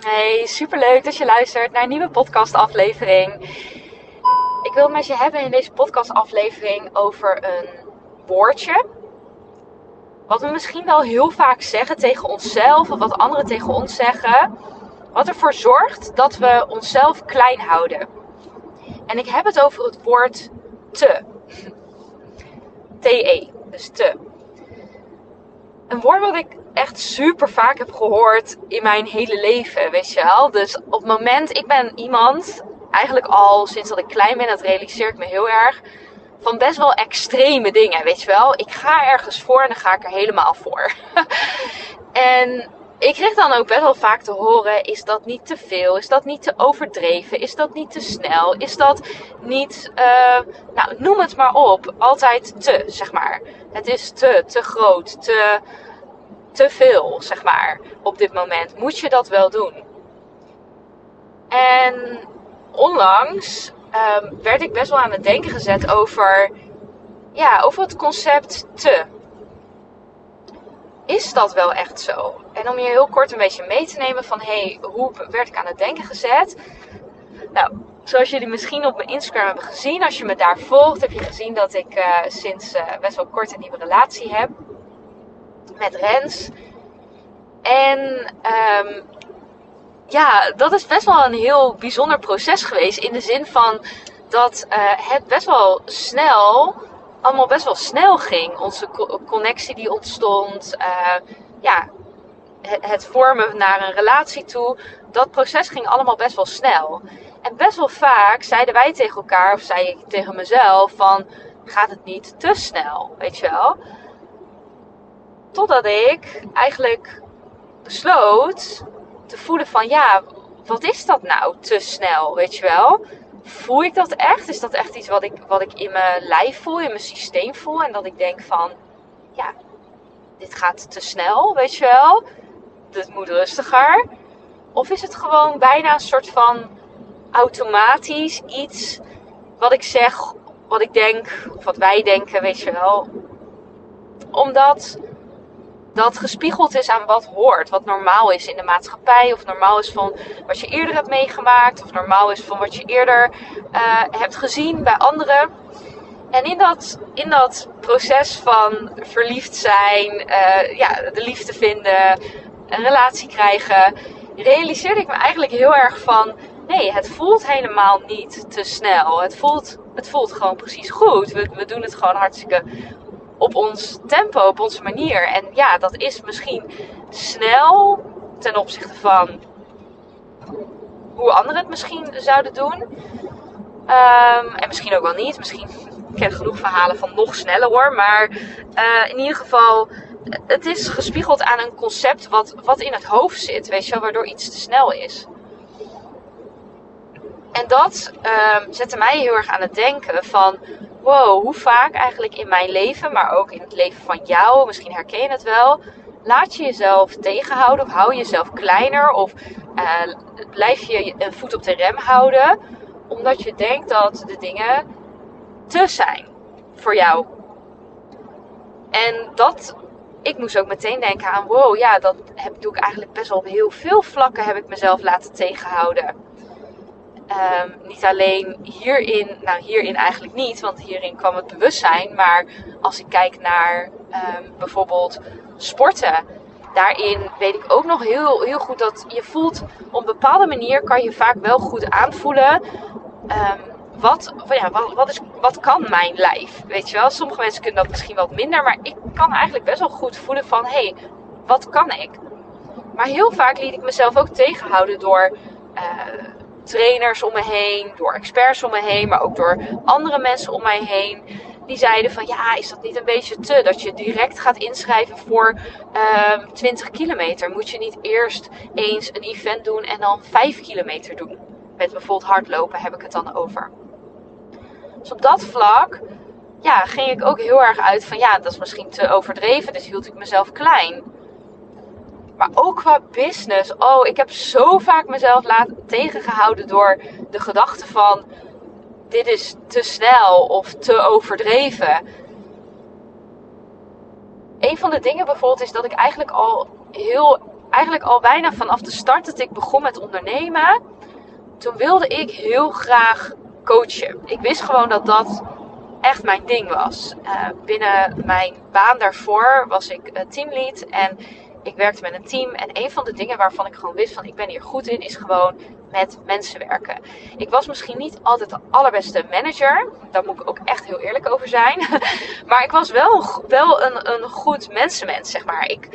Hey, superleuk dat je luistert naar een nieuwe podcastaflevering. Ik wil met je hebben in deze podcastaflevering over een woordje. Wat we misschien wel heel vaak zeggen tegen onszelf of wat anderen tegen ons zeggen. Wat ervoor zorgt dat we onszelf klein houden. En ik heb het over het woord te. T-E, dus te. Een woord wat ik echt super vaak heb gehoord in mijn hele leven, weet je wel. Dus op het moment, ik ben iemand, eigenlijk al sinds dat ik klein ben, dat realiseer ik me heel erg, van best wel extreme dingen, weet je wel. Ik ga ergens voor en dan ga ik er helemaal voor. en ik kreeg dan ook best wel vaak te horen: is dat niet te veel? Is dat niet te overdreven? Is dat niet te snel? Is dat niet, uh, nou noem het maar op, altijd te, zeg maar. Het is te, te groot, te te veel, zeg maar, op dit moment. Moet je dat wel doen? En onlangs um, werd ik best wel aan het denken gezet over, ja, over het concept te. Is dat wel echt zo? En om je heel kort een beetje mee te nemen van, hey, hoe werd ik aan het denken gezet? Nou, zoals jullie misschien op mijn Instagram hebben gezien, als je me daar volgt, heb je gezien dat ik uh, sinds uh, best wel kort een nieuwe relatie heb met Rens. En um, ja, dat is best wel een heel bijzonder proces geweest. In de zin van dat uh, het best wel snel, allemaal best wel snel ging. Onze connectie die ontstond. Uh, ja, het vormen naar een relatie toe. Dat proces ging allemaal best wel snel. En best wel vaak zeiden wij tegen elkaar, of zei ik tegen mezelf, van gaat het niet te snel, weet je wel? Totdat ik eigenlijk besloot te voelen van ja, wat is dat nou te snel, weet je wel? Voel ik dat echt? Is dat echt iets wat ik, wat ik in mijn lijf voel, in mijn systeem voel? En dat ik denk van, ja, dit gaat te snel, weet je wel? Dit moet rustiger. Of is het gewoon bijna een soort van automatisch iets wat ik zeg, wat ik denk, of wat wij denken, weet je wel? Omdat dat gespiegeld is aan wat hoort, wat normaal is in de maatschappij, of normaal is van wat je eerder hebt meegemaakt, of normaal is van wat je eerder uh, hebt gezien bij anderen. En in dat, in dat proces van verliefd zijn, uh, ja, de liefde vinden, een relatie krijgen, realiseerde ik me eigenlijk heel erg van: nee, het voelt helemaal niet te snel. Het voelt, het voelt gewoon precies goed. We, we doen het gewoon hartstikke op ons tempo, op onze manier. En ja, dat is misschien snel ten opzichte van hoe anderen het misschien zouden doen. Um, en misschien ook wel niet. Misschien ik ken genoeg verhalen van nog sneller hoor. Maar uh, in ieder geval, het is gespiegeld aan een concept wat, wat in het hoofd zit. Weet je wel, waardoor iets te snel is. En dat um, zette mij heel erg aan het denken van wow, hoe vaak eigenlijk in mijn leven, maar ook in het leven van jou, misschien herken je het wel, laat je jezelf tegenhouden of hou je jezelf kleiner of uh, blijf je een voet op de rem houden, omdat je denkt dat de dingen te zijn voor jou. En dat, ik moest ook meteen denken aan, wow, ja, dat heb, doe ik eigenlijk best wel op heel veel vlakken heb ik mezelf laten tegenhouden. Um, niet alleen hierin, nou hierin eigenlijk niet, want hierin kwam het bewustzijn. Maar als ik kijk naar um, bijvoorbeeld sporten, daarin weet ik ook nog heel, heel goed dat je voelt op een bepaalde manier kan je vaak wel goed aanvoelen. Um, wat, ja, wat, wat, is, wat kan mijn lijf? Weet je wel, sommige mensen kunnen dat misschien wat minder, maar ik kan eigenlijk best wel goed voelen van hé, hey, wat kan ik? Maar heel vaak liet ik mezelf ook tegenhouden door. Uh, trainers om me heen, door experts om me heen, maar ook door andere mensen om mij heen. Die zeiden van ja, is dat niet een beetje te? Dat je direct gaat inschrijven voor uh, ehm, 20 kilometer. Moet je niet eerst eens een event doen en dan 5 kilometer doen? Met bijvoorbeeld hardlopen heb ik het dan over. Dus op dat vlak ja, ging ik ook heel erg uit van ja, dat is misschien te overdreven. Dus hield ik mezelf klein. Maar ook qua business. Oh, ik heb zo vaak mezelf laten tegengehouden door de gedachte van dit is te snel of te overdreven. Een van de dingen bijvoorbeeld is dat ik eigenlijk al heel eigenlijk al bijna vanaf de start dat ik begon met ondernemen, toen wilde ik heel graag coachen. Ik wist gewoon dat dat echt mijn ding was. Uh, binnen mijn baan daarvoor was ik uh, teamlead en ik werkte met een team. En een van de dingen waarvan ik gewoon wist van ik ben hier goed in, is gewoon met mensen werken. Ik was misschien niet altijd de allerbeste manager. Daar moet ik ook echt heel eerlijk over zijn. maar ik was wel, wel een, een goed mensenmens, zeg maar. Ik,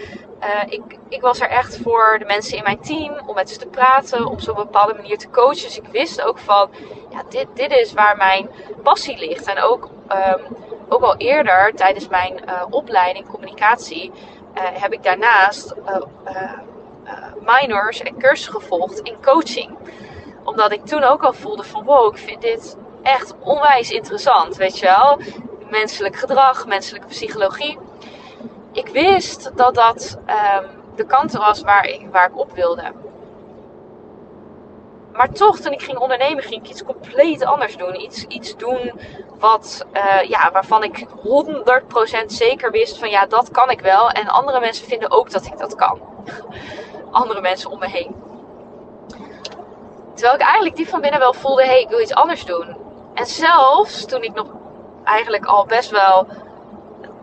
uh, ik, ik was er echt voor de mensen in mijn team. Om met ze te praten. Op zo'n bepaalde manier te coachen. Dus ik wist ook van, ja, dit, dit is waar mijn passie ligt. En ook, um, ook al eerder tijdens mijn uh, opleiding communicatie. Uh, heb ik daarnaast minors en cursussen gevolgd in coaching. Omdat ik toen ook al voelde van wow, ik vind dit echt onwijs interessant, weet je wel. Menselijk gedrag, menselijke psychologie. Ik wist dat dat um, de kant was waar ik, waar ik op wilde. Maar toch, toen ik ging ondernemen, ging ik iets compleet anders doen. Iets, iets doen wat, uh, ja, waarvan ik 100% zeker wist van ja, dat kan ik wel. En andere mensen vinden ook dat ik dat kan andere mensen om me heen. Terwijl ik eigenlijk diep van binnen wel voelde, hé, hey, ik wil iets anders doen. En zelfs toen ik nog eigenlijk al best wel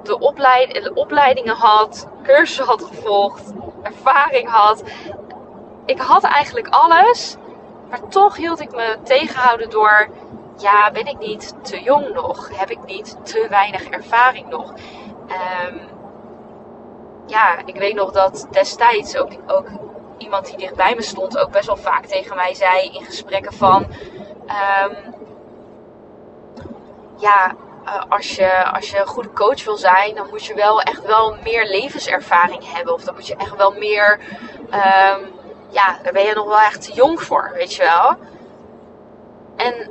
de, de opleidingen had, cursussen had gevolgd, ervaring had. Ik had eigenlijk alles, maar toch hield ik me tegenhouden door, ja, ben ik niet te jong nog? Heb ik niet te weinig ervaring nog? Um, ja, ik weet nog dat destijds ook, iemand die dichtbij me stond ook best wel vaak tegen mij zei in gesprekken van... Um, ja, uh, als, je, als je een goede coach wil zijn, dan moet je wel echt wel meer levenservaring hebben. Of dan moet je echt wel meer... Um, ja, daar ben je nog wel echt te jong voor, weet je wel. En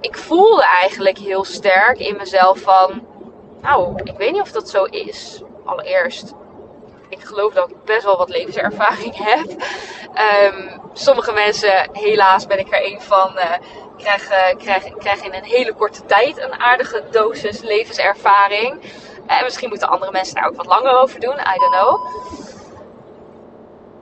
ik voelde eigenlijk heel sterk in mezelf van... Nou, ik weet niet of dat zo is allereerst, ik geloof dat ik best wel wat levenservaring heb. Um, sommige mensen, helaas ben ik er een van, uh, krijgen, krijgen, krijgen in een hele korte tijd een aardige dosis levenservaring. En misschien moeten andere mensen daar ook wat langer over doen, I don't know.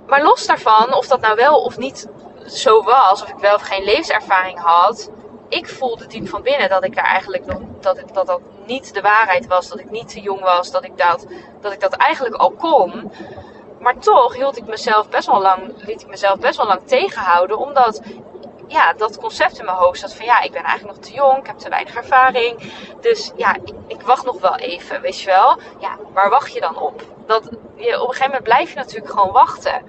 Maar los daarvan, of dat nou wel of niet zo was, of ik wel of geen levenservaring had, ik voelde diep van binnen dat ik daar eigenlijk nog, dat, ik, dat niet de waarheid was, dat ik niet te jong was, dat ik dat, dat ik dat eigenlijk al kon. Maar toch hield ik mezelf best wel lang, liet ik mezelf best wel lang tegenhouden, omdat ja, dat concept in mijn hoofd zat van ja, ik ben eigenlijk nog te jong, ik heb te weinig ervaring. Dus ja, ik, ik wacht nog wel even, weet je wel. Ja, waar wacht je dan op? Dat, je, op een gegeven moment blijf je natuurlijk gewoon wachten.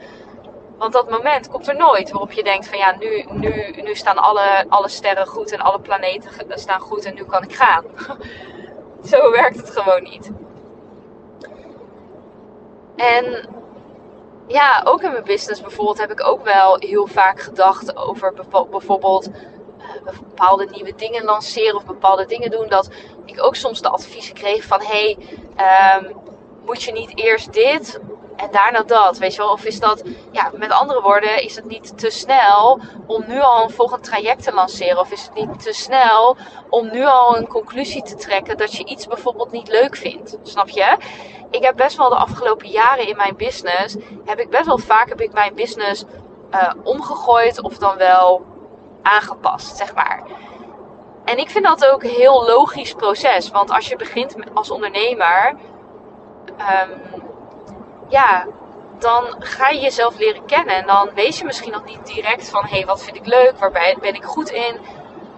Want dat moment komt er nooit waarop je denkt van ja, nu, nu, nu staan alle, alle sterren goed en alle planeten staan goed en nu kan ik gaan. Zo werkt het gewoon niet. En ja, ook in mijn business bijvoorbeeld heb ik ook wel heel vaak gedacht over bijvoorbeeld eh, bepaalde nieuwe dingen lanceren of bepaalde dingen doen. Dat ik ook soms de adviezen kreeg van hey, um, moet je niet eerst dit en daarna dat, weet je wel? Of is dat, ja, met andere woorden, is het niet te snel om nu al een volgend traject te lanceren? Of is het niet te snel om nu al een conclusie te trekken dat je iets bijvoorbeeld niet leuk vindt? Snap je? Ik heb best wel de afgelopen jaren in mijn business, heb ik best wel vaak heb ik mijn business uh, omgegooid of dan wel aangepast, zeg maar. En ik vind dat ook een heel logisch proces. Want als je begint als ondernemer, um, ja, dan ga je jezelf leren kennen. En dan weet je misschien nog niet direct van, hé, hey, wat vind ik leuk? Waar ben ik goed in?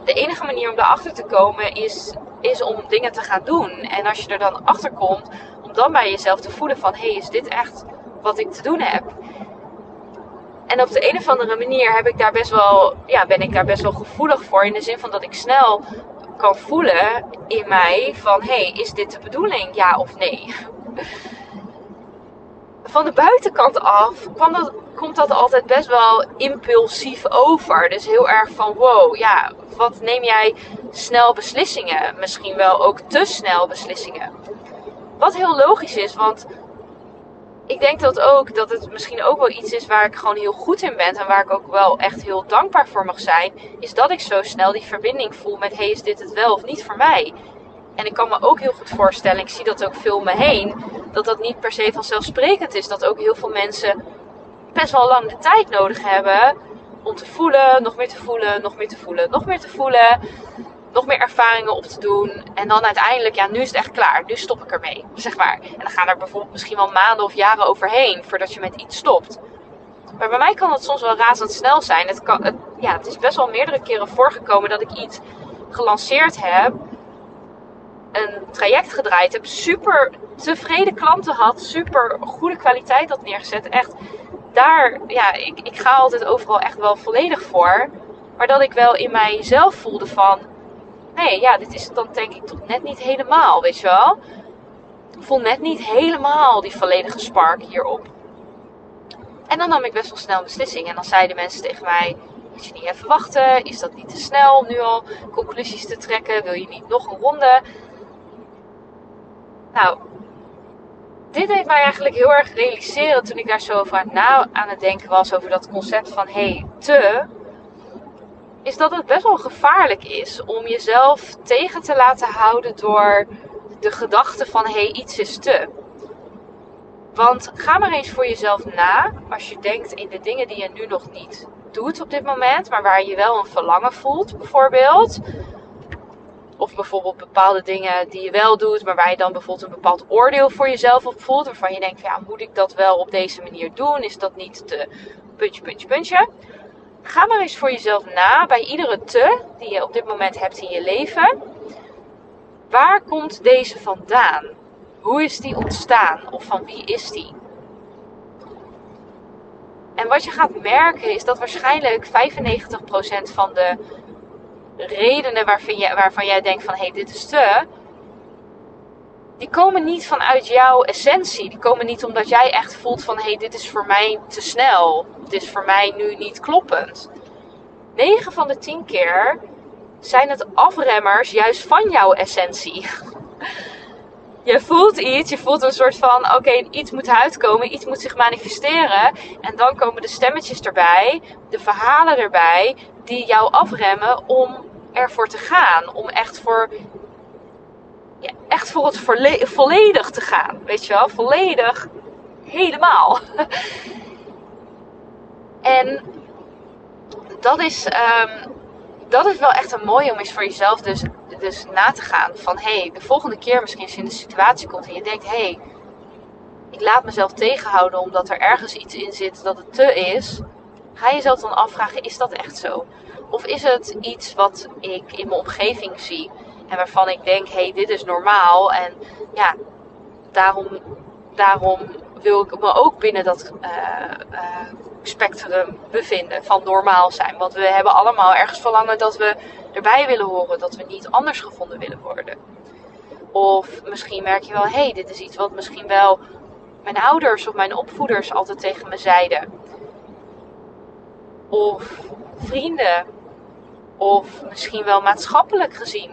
De enige manier om daarachter te komen is, is om dingen te gaan doen. En als je er dan achter komt, om dan bij jezelf te voelen van, hé, hey, is dit echt wat ik te doen heb? En op de een of andere manier heb ik daar best wel, ja, ben ik daar best wel gevoelig voor. In de zin van dat ik snel kan voelen in mij van, hé, hey, is dit de bedoeling? Ja of nee? Van de buitenkant af kwam dat, komt dat altijd best wel impulsief over. Dus heel erg van wow, ja, wat neem jij snel beslissingen? Misschien wel ook te snel beslissingen. Wat heel logisch is, want ik denk dat ook dat het misschien ook wel iets is waar ik gewoon heel goed in ben en waar ik ook wel echt heel dankbaar voor mag zijn, is dat ik zo snel die verbinding voel met hey, is dit het wel of niet voor mij? En ik kan me ook heel goed voorstellen, ik zie dat ook veel om me heen, dat dat niet per se vanzelfsprekend is. Dat ook heel veel mensen best wel lang de tijd nodig hebben om te voelen, nog meer te voelen, nog meer te voelen, nog meer te voelen. Nog meer ervaringen op te doen. En dan uiteindelijk, ja, nu is het echt klaar. Nu stop ik ermee, zeg maar. En dan gaan er bijvoorbeeld misschien wel maanden of jaren overheen voordat je met iets stopt. Maar bij mij kan het soms wel razendsnel zijn. Het, kan, ja, het is best wel meerdere keren voorgekomen dat ik iets gelanceerd heb. Een traject gedraaid heb. Super tevreden klanten had. Super goede kwaliteit had neergezet. Echt, daar, ja, ik, ik ga altijd overal echt wel volledig voor. Maar dat ik wel in mijzelf voelde van... Nee, ja, dit is het dan denk ik toch net niet helemaal, weet je wel. Ik voel net niet helemaal die volledige spark hierop. En dan nam ik best wel snel een beslissing. En dan zeiden mensen tegen mij: Moet je niet even wachten? Is dat niet te snel om nu al conclusies te trekken? Wil je niet nog een ronde? Nou, dit deed mij eigenlijk heel erg realiseren toen ik daar zo over aan, na aan het denken was. Over dat concept van hey, te. Is dat het best wel gevaarlijk is om jezelf tegen te laten houden door de gedachte van hey, iets is te. Want ga maar eens voor jezelf na als je denkt in de dingen die je nu nog niet doet op dit moment, maar waar je wel een verlangen voelt, bijvoorbeeld. Of bijvoorbeeld bepaalde dingen die je wel doet, maar waar je dan bijvoorbeeld een bepaald oordeel voor jezelf op voelt. Waarvan je denkt, ja, moet ik dat wel op deze manier doen? Is dat niet te puntje, puntje, puntje? Ga maar eens voor jezelf na bij iedere te die je op dit moment hebt in je leven. Waar komt deze vandaan? Hoe is die ontstaan? Of van wie is die? En wat je gaat merken is dat waarschijnlijk 95% van de redenen waarvan, je, waarvan jij denkt van hé, hey, dit is te, die komen niet vanuit jouw essentie. Die komen niet omdat jij echt voelt van hé, hey, dit is voor mij te snel. Dit is voor mij nu niet kloppend. 9 van de 10 keer zijn het afremmers juist van jouw essentie. je voelt iets, je voelt een soort van: oké, iets moet uitkomen, iets moet zich manifesteren. En dan komen de stemmetjes erbij, de verhalen erbij, die jou afremmen om ervoor te gaan. Om echt voor, ja, echt voor het volledig te gaan. Weet je wel, volledig, helemaal. en dat is. Um, dat is wel echt een mooie om eens voor jezelf dus, dus na te gaan. Van hé, hey, de volgende keer misschien als je in de situatie komt en je denkt: hé, hey, ik laat mezelf tegenhouden omdat er ergens iets in zit dat het te is. Ga jezelf dan afvragen: is dat echt zo? Of is het iets wat ik in mijn omgeving zie en waarvan ik denk: hey, dit is normaal en ja, daarom, daarom wil ik me ook binnen dat. Uh, uh, spectrum bevinden van normaal zijn. Want we hebben allemaal ergens verlangen dat we erbij willen horen, dat we niet anders gevonden willen worden. Of misschien merk je wel, hé, hey, dit is iets wat misschien wel mijn ouders of mijn opvoeders altijd tegen me zeiden. Of vrienden. Of misschien wel maatschappelijk gezien.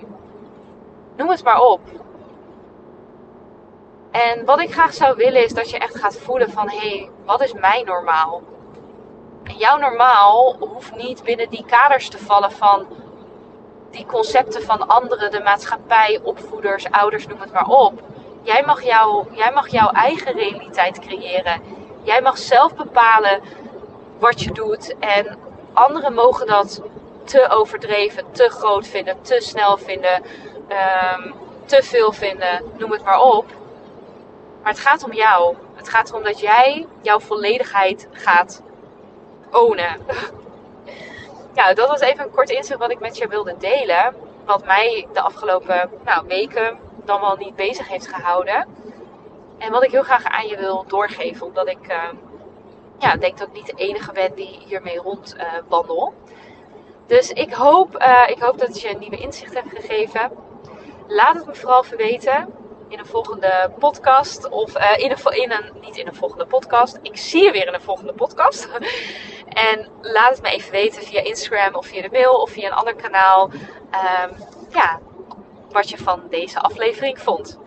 Noem het maar op. En wat ik graag zou willen is dat je echt gaat voelen van hé, hey, wat is mijn normaal? En jouw normaal hoeft niet binnen die kaders te vallen van die concepten van anderen, de maatschappij, opvoeders, ouders, noem het maar op. Jij mag, jou, jij mag jouw eigen realiteit creëren. Jij mag zelf bepalen wat je doet. En anderen mogen dat te overdreven, te groot vinden, te snel vinden, um, te veel vinden, noem het maar op. Maar het gaat om jou. Het gaat erom dat jij jouw volledigheid gaat ownen. ja, dat was even een kort inzicht wat ik met je wilde delen. Wat mij de afgelopen nou, weken dan wel niet bezig heeft gehouden. En wat ik heel graag aan je wil doorgeven. Omdat ik uh, ja, denk dat ik niet de enige ben die hiermee rondwandel. Uh, dus ik hoop, uh, ik hoop dat je een nieuwe inzicht hebt gegeven. Laat het me vooral verweten in een volgende podcast. Of uh, in, een, in een, niet in een volgende podcast. Ik zie je weer in een volgende podcast. en laat het me even weten via Instagram of via de mail of via een ander kanaal. Um, ja, wat je van deze aflevering vond.